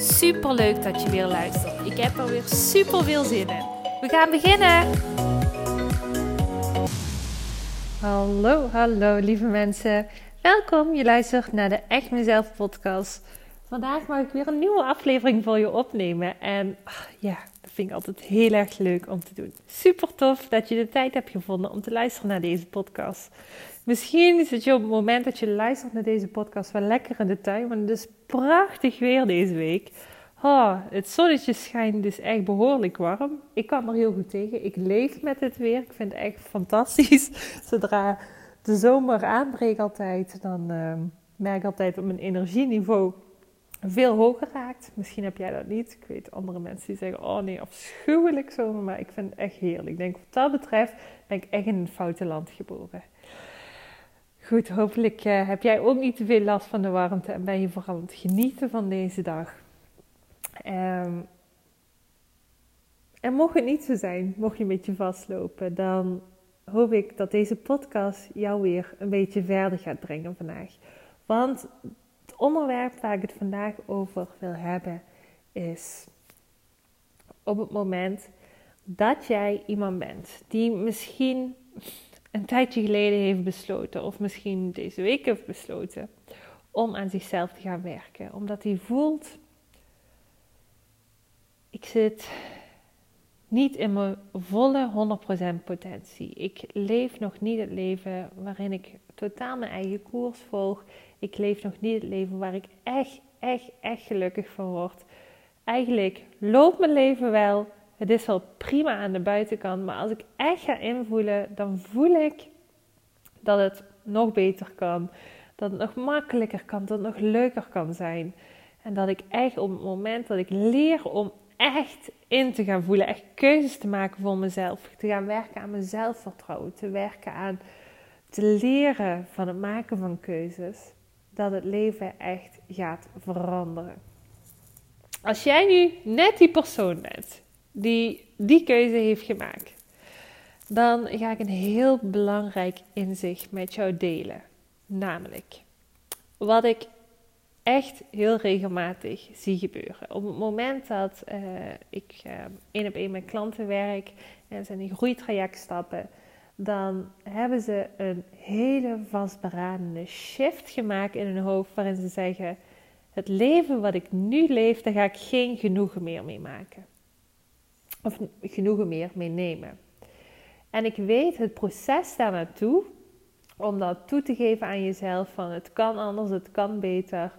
Super leuk dat je weer luistert. Ik heb er weer super veel zin in. We gaan beginnen. Hallo, hallo lieve mensen. Welkom, je luistert naar de Echt Mezelf podcast. Vandaag mag ik weer een nieuwe aflevering voor je opnemen. En ach, ja, dat vind ik altijd heel erg leuk om te doen. Super tof dat je de tijd hebt gevonden om te luisteren naar deze podcast. Misschien zit je op het moment dat je luistert naar deze podcast wel lekker in de tuin, want het is prachtig weer deze week. Oh, het zonnetje schijnt dus echt behoorlijk warm. Ik kan er heel goed tegen. Ik leef met het weer. Ik vind het echt fantastisch. Zodra de zomer aanbreekt altijd, dan uh, merk ik altijd dat mijn energieniveau veel hoger raakt. Misschien heb jij dat niet. Ik weet andere mensen die zeggen, oh nee, afschuwelijk zomer. Maar ik vind het echt heerlijk. Ik denk wat dat betreft ben ik echt in een foute land geboren. Goed, hopelijk uh, heb jij ook niet te veel last van de warmte en ben je vooral aan het genieten van deze dag. Um, en mocht het niet zo zijn, mocht je een beetje vastlopen, dan hoop ik dat deze podcast jou weer een beetje verder gaat brengen vandaag. Want onderwerp waar ik het vandaag over wil hebben is op het moment dat jij iemand bent die misschien een tijdje geleden heeft besloten, of misschien deze week heeft besloten, om aan zichzelf te gaan werken. Omdat hij voelt, ik zit niet in mijn volle 100% potentie. Ik leef nog niet het leven waarin ik totaal mijn eigen koers volg. Ik leef nog niet het leven waar ik echt, echt, echt gelukkig van word. Eigenlijk loopt mijn leven wel, het is wel prima aan de buitenkant, maar als ik echt ga invoelen, dan voel ik dat het nog beter kan. Dat het nog makkelijker kan, dat het nog leuker kan zijn. En dat ik echt op het moment dat ik leer om echt in te gaan voelen, echt keuzes te maken voor mezelf, te gaan werken aan mijn zelfvertrouwen, te werken aan te leren van het maken van keuzes, dat het leven echt gaat veranderen. Als jij nu net die persoon bent die die keuze heeft gemaakt, dan ga ik een heel belangrijk inzicht met jou delen. Namelijk, wat ik echt heel regelmatig zie gebeuren. Op het moment dat uh, ik uh, één op één met klanten werk en ze in een groeitraject stappen, dan hebben ze een hele vastberadende shift gemaakt in hun hoofd waarin ze zeggen: Het leven wat ik nu leef, daar ga ik geen genoegen meer mee maken of genoegen meer mee nemen. En ik weet het proces daar naartoe, om dat toe te geven aan jezelf van het kan anders, het kan beter,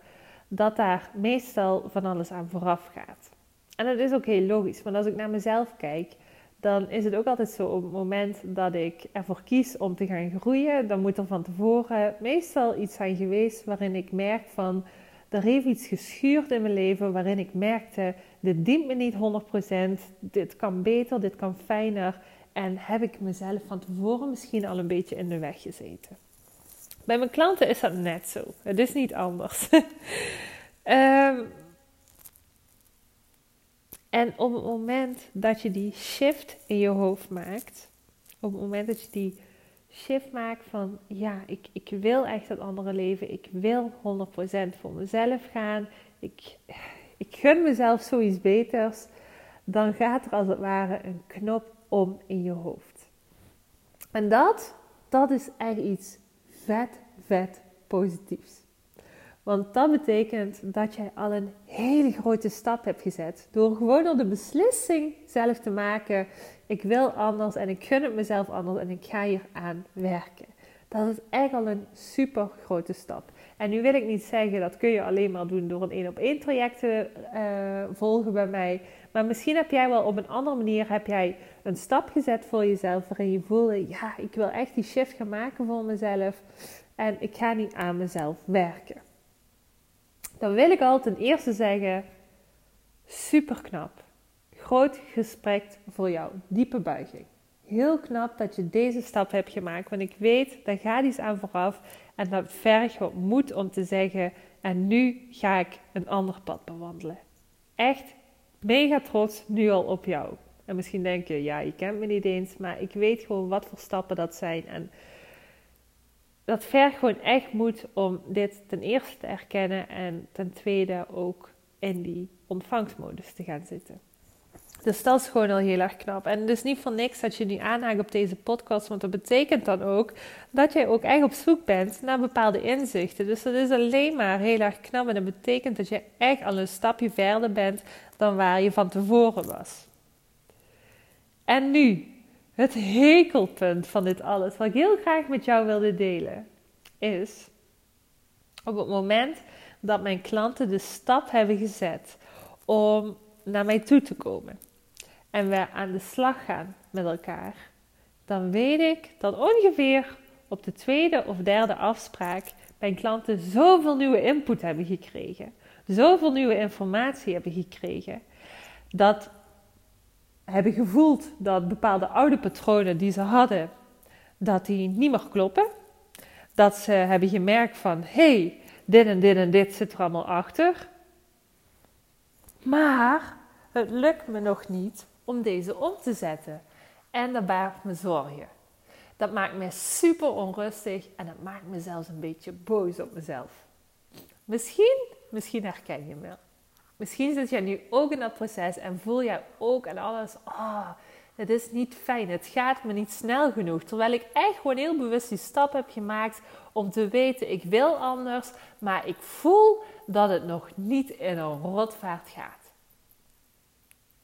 dat daar meestal van alles aan vooraf gaat. En dat is ook heel logisch, want als ik naar mezelf kijk, dan is het ook altijd zo op het moment dat ik ervoor kies om te gaan groeien, dan moet er van tevoren meestal iets zijn geweest waarin ik merk van er heeft iets geschuurd in mijn leven waarin ik merkte, dit dient me niet 100%, dit kan beter, dit kan fijner. En heb ik mezelf van tevoren misschien al een beetje in de weg gezeten. Bij mijn klanten is dat net zo. Het is niet anders. um, en op het moment dat je die shift in je hoofd maakt, op het moment dat je die shift maak van ja, ik, ik wil echt dat andere leven. Ik wil 100% voor mezelf gaan. Ik, ik gun mezelf zoiets beters. Dan gaat er als het ware een knop om in je hoofd. En dat, dat is echt iets vet, vet positiefs. Want dat betekent dat jij al een hele grote stap hebt gezet. Door gewoon door de beslissing zelf te maken: ik wil anders en ik gun het mezelf anders en ik ga hier aan werken. Dat is echt al een super grote stap. En nu wil ik niet zeggen dat kun je alleen maar doen door een één op één traject te uh, volgen bij mij. Maar misschien heb jij wel op een andere manier heb jij een stap gezet voor jezelf waarin je voelde, ja, ik wil echt die shift gaan maken voor mezelf en ik ga niet aan mezelf werken dan wil ik al ten eerste zeggen: Super knap. Groot gesprek voor jou. Diepe buiging. Heel knap dat je deze stap hebt gemaakt. Want ik weet, daar gaat iets aan vooraf. En dat vergt wat moed om te zeggen. En nu ga ik een ander pad bewandelen. Echt mega trots nu al op jou. En misschien denk je, ja, je kent me niet eens. Maar ik weet gewoon wat voor stappen dat zijn. En dat vergt gewoon echt moed om dit ten eerste te erkennen. En ten tweede ook in die ontvangstmodus te gaan zitten. Dus dat is gewoon al heel erg knap. En dus niet voor niks dat je nu aanhaakt op deze podcast, want dat betekent dan ook dat jij ook echt op zoek bent naar bepaalde inzichten. Dus dat is alleen maar heel erg knap en dat betekent dat je echt al een stapje verder bent dan waar je van tevoren was. En nu, het hekelpunt van dit alles, wat ik heel graag met jou wilde delen, is op het moment dat mijn klanten de stap hebben gezet om naar mij toe te komen en we aan de slag gaan met elkaar, dan weet ik dat ongeveer op de tweede of derde afspraak mijn klanten zoveel nieuwe input hebben gekregen, zoveel nieuwe informatie hebben gekregen, dat hebben gevoeld dat bepaalde oude patronen die ze hadden, dat die niet meer kloppen. Dat ze hebben gemerkt van, hey, dit en dit en dit zit er allemaal achter. Maar het lukt me nog niet om deze om te zetten. En dat baart me zorgen. Dat maakt me super onrustig en dat maakt me zelfs een beetje boos op mezelf. Misschien, misschien herken je me. Misschien zit jij nu ook in dat proces en voel jij ook en alles. Oh, het is niet fijn. Het gaat me niet snel genoeg. Terwijl ik echt gewoon heel bewust die stap heb gemaakt om te weten: ik wil anders, maar ik voel dat het nog niet in een rotvaart gaat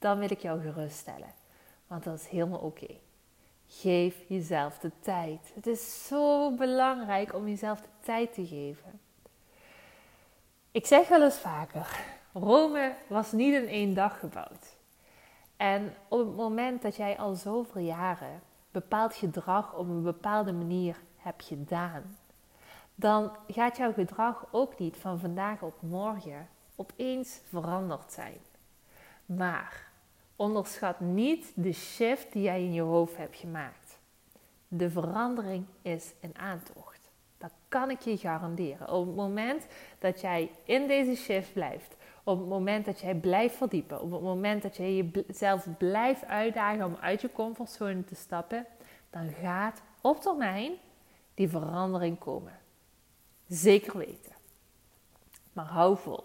dan wil ik jou geruststellen. Want dat is helemaal oké. Geef jezelf de tijd. Het is zo belangrijk om jezelf de tijd te geven. Ik zeg wel eens vaker: Rome was niet in één dag gebouwd. En op het moment dat jij al zoveel jaren bepaald gedrag op een bepaalde manier hebt gedaan, dan gaat jouw gedrag ook niet van vandaag op morgen opeens veranderd zijn. Maar Onderschat niet de shift die jij in je hoofd hebt gemaakt. De verandering is een aantocht. Dat kan ik je garanderen. Op het moment dat jij in deze shift blijft, op het moment dat jij blijft verdiepen, op het moment dat jij jezelf blijft uitdagen om uit je comfortzone te stappen, dan gaat op termijn die verandering komen. Zeker weten. Maar hou vol.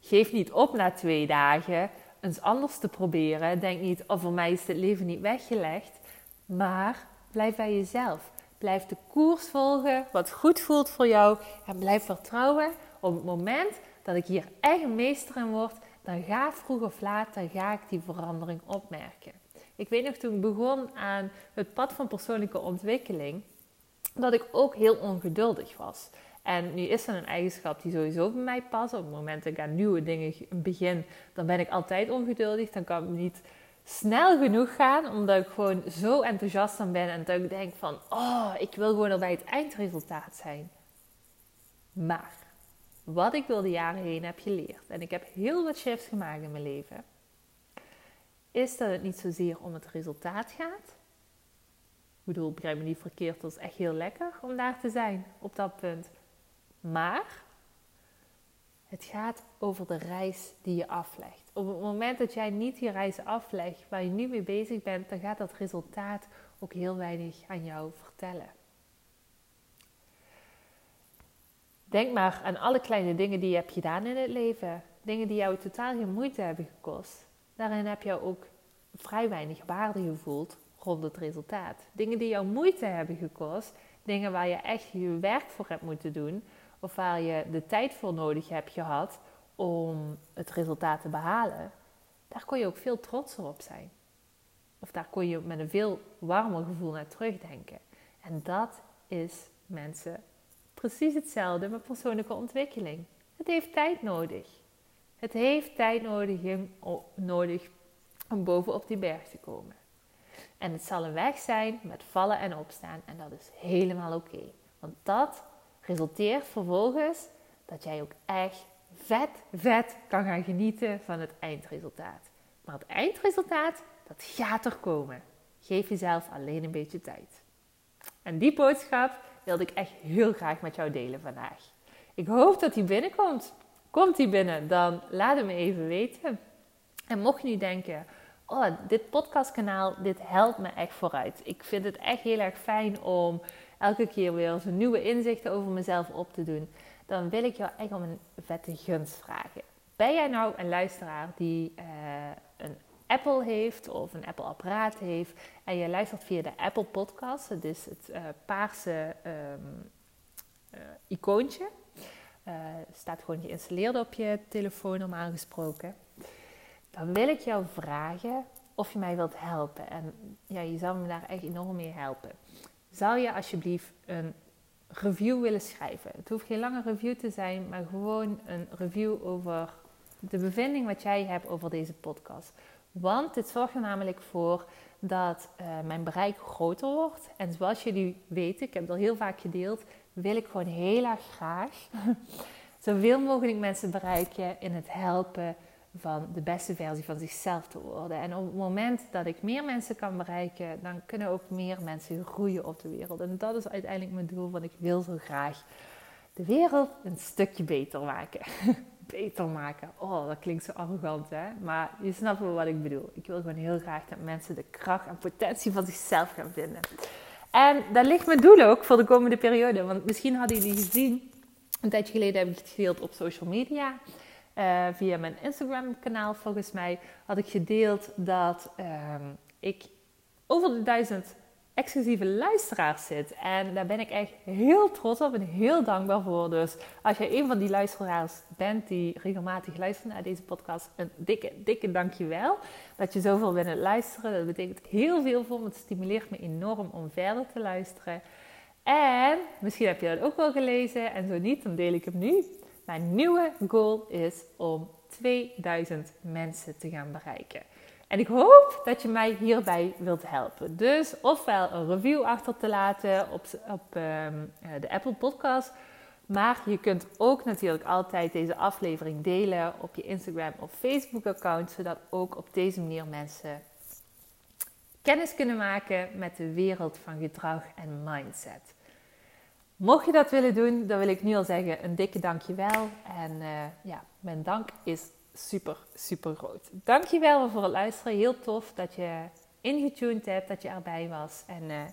Geef niet op na twee dagen eens anders te proberen. Denk niet, oh voor mij is het leven niet weggelegd. Maar blijf bij jezelf. Blijf de koers volgen, wat goed voelt voor jou. En blijf vertrouwen op het moment dat ik hier echt meester in word, dan ga vroeg of laat, dan ga ik die verandering opmerken. Ik weet nog toen ik begon aan het pad van persoonlijke ontwikkeling, dat ik ook heel ongeduldig was. En nu is dat een eigenschap die sowieso bij mij past. Op het moment dat ik aan nieuwe dingen begin, dan ben ik altijd ongeduldig. Dan kan ik niet snel genoeg gaan, omdat ik gewoon zo enthousiast aan ben. En dat ik denk van, oh, ik wil gewoon al bij het eindresultaat zijn. Maar, wat ik door de jaren heen heb geleerd, en ik heb heel wat shifts gemaakt in mijn leven, is dat het niet zozeer om het resultaat gaat. Ik bedoel, begrijp me niet verkeerd, dat is echt heel lekker om daar te zijn op dat punt. Maar het gaat over de reis die je aflegt. Op het moment dat jij niet die reis aflegt waar je nu mee bezig bent, dan gaat dat resultaat ook heel weinig aan jou vertellen. Denk maar aan alle kleine dingen die je hebt gedaan in het leven. Dingen die jou totaal geen moeite hebben gekost. Daarin heb je ook vrij weinig waarde gevoeld rond het resultaat. Dingen die jou moeite hebben gekost. Dingen waar je echt je werk voor hebt moeten doen of waar je de tijd voor nodig hebt gehad om het resultaat te behalen, daar kon je ook veel trotser op zijn. Of daar kon je met een veel warmer gevoel naar terugdenken. En dat is mensen precies hetzelfde met persoonlijke ontwikkeling. Het heeft tijd nodig. Het heeft tijd nodig, nodig om bovenop die berg te komen. En het zal een weg zijn met vallen en opstaan. En dat is helemaal oké. Want dat resulteert vervolgens dat jij ook echt vet, vet kan gaan genieten van het eindresultaat. Maar het eindresultaat, dat gaat er komen. Geef jezelf alleen een beetje tijd. En die boodschap wilde ik echt heel graag met jou delen vandaag. Ik hoop dat die binnenkomt. Komt die binnen, dan laat het me even weten. En mocht je nu denken, oh, dit podcastkanaal, dit helpt me echt vooruit. Ik vind het echt heel erg fijn om elke keer weer zo'n nieuwe inzichten over mezelf op te doen. Dan wil ik jou echt om een vette gunst vragen. Ben jij nou een luisteraar die uh, een Apple heeft of een Apple apparaat heeft en je luistert via de Apple podcast, dat is het uh, paarse um, uh, icoontje. Staat gewoon geïnstalleerd op je telefoon normaal gesproken. Dan wil ik jou vragen of je mij wilt helpen. En ja, je zou me daar echt enorm mee helpen. Zou je alsjeblieft een review willen schrijven? Het hoeft geen lange review te zijn, maar gewoon een review over de bevinding wat jij hebt over deze podcast. Want dit zorgt er namelijk voor dat uh, mijn bereik groter wordt. En zoals jullie weten, ik heb het al heel vaak gedeeld, wil ik gewoon heel erg graag zoveel mogelijk mensen bereiken in het helpen van de beste versie van zichzelf te worden. En op het moment dat ik meer mensen kan bereiken, dan kunnen ook meer mensen groeien op de wereld. En dat is uiteindelijk mijn doel, want ik wil zo graag de wereld een stukje beter maken. beter maken. Oh, dat klinkt zo arrogant, hè? Maar je snapt wel wat ik bedoel. Ik wil gewoon heel graag dat mensen de kracht en potentie van zichzelf gaan vinden. En dat ligt mijn doel ook voor de komende periode. Want misschien hadden jullie gezien, een tijdje geleden heb ik het gedeeld op social media. Uh, via mijn Instagram kanaal volgens mij had ik gedeeld dat uh, ik over de duizend exclusieve luisteraars zit. En daar ben ik echt heel trots op en heel dankbaar voor. Dus als jij een van die luisteraars bent die regelmatig luistert naar deze podcast, een dikke, dikke dankjewel dat je zoveel bent luisteren. Dat betekent heel veel voor me. Het stimuleert me enorm om verder te luisteren. En misschien heb je dat ook wel gelezen en zo niet, dan deel ik hem nu. Mijn nieuwe goal is om 2000 mensen te gaan bereiken. En ik hoop dat je mij hierbij wilt helpen. Dus ofwel een review achter te laten op, op ehm, eh, de Apple Podcast. Maar je kunt ook natuurlijk altijd deze aflevering delen op je Instagram of Facebook account. Zodat ook op deze manier mensen kennis kunnen maken met de wereld van gedrag en mindset. Mocht je dat willen doen, dan wil ik nu al zeggen een dikke dankjewel. En uh, ja, mijn dank is super, super groot. Dankjewel voor het luisteren. Heel tof dat je ingetuned hebt, dat je erbij was. En ik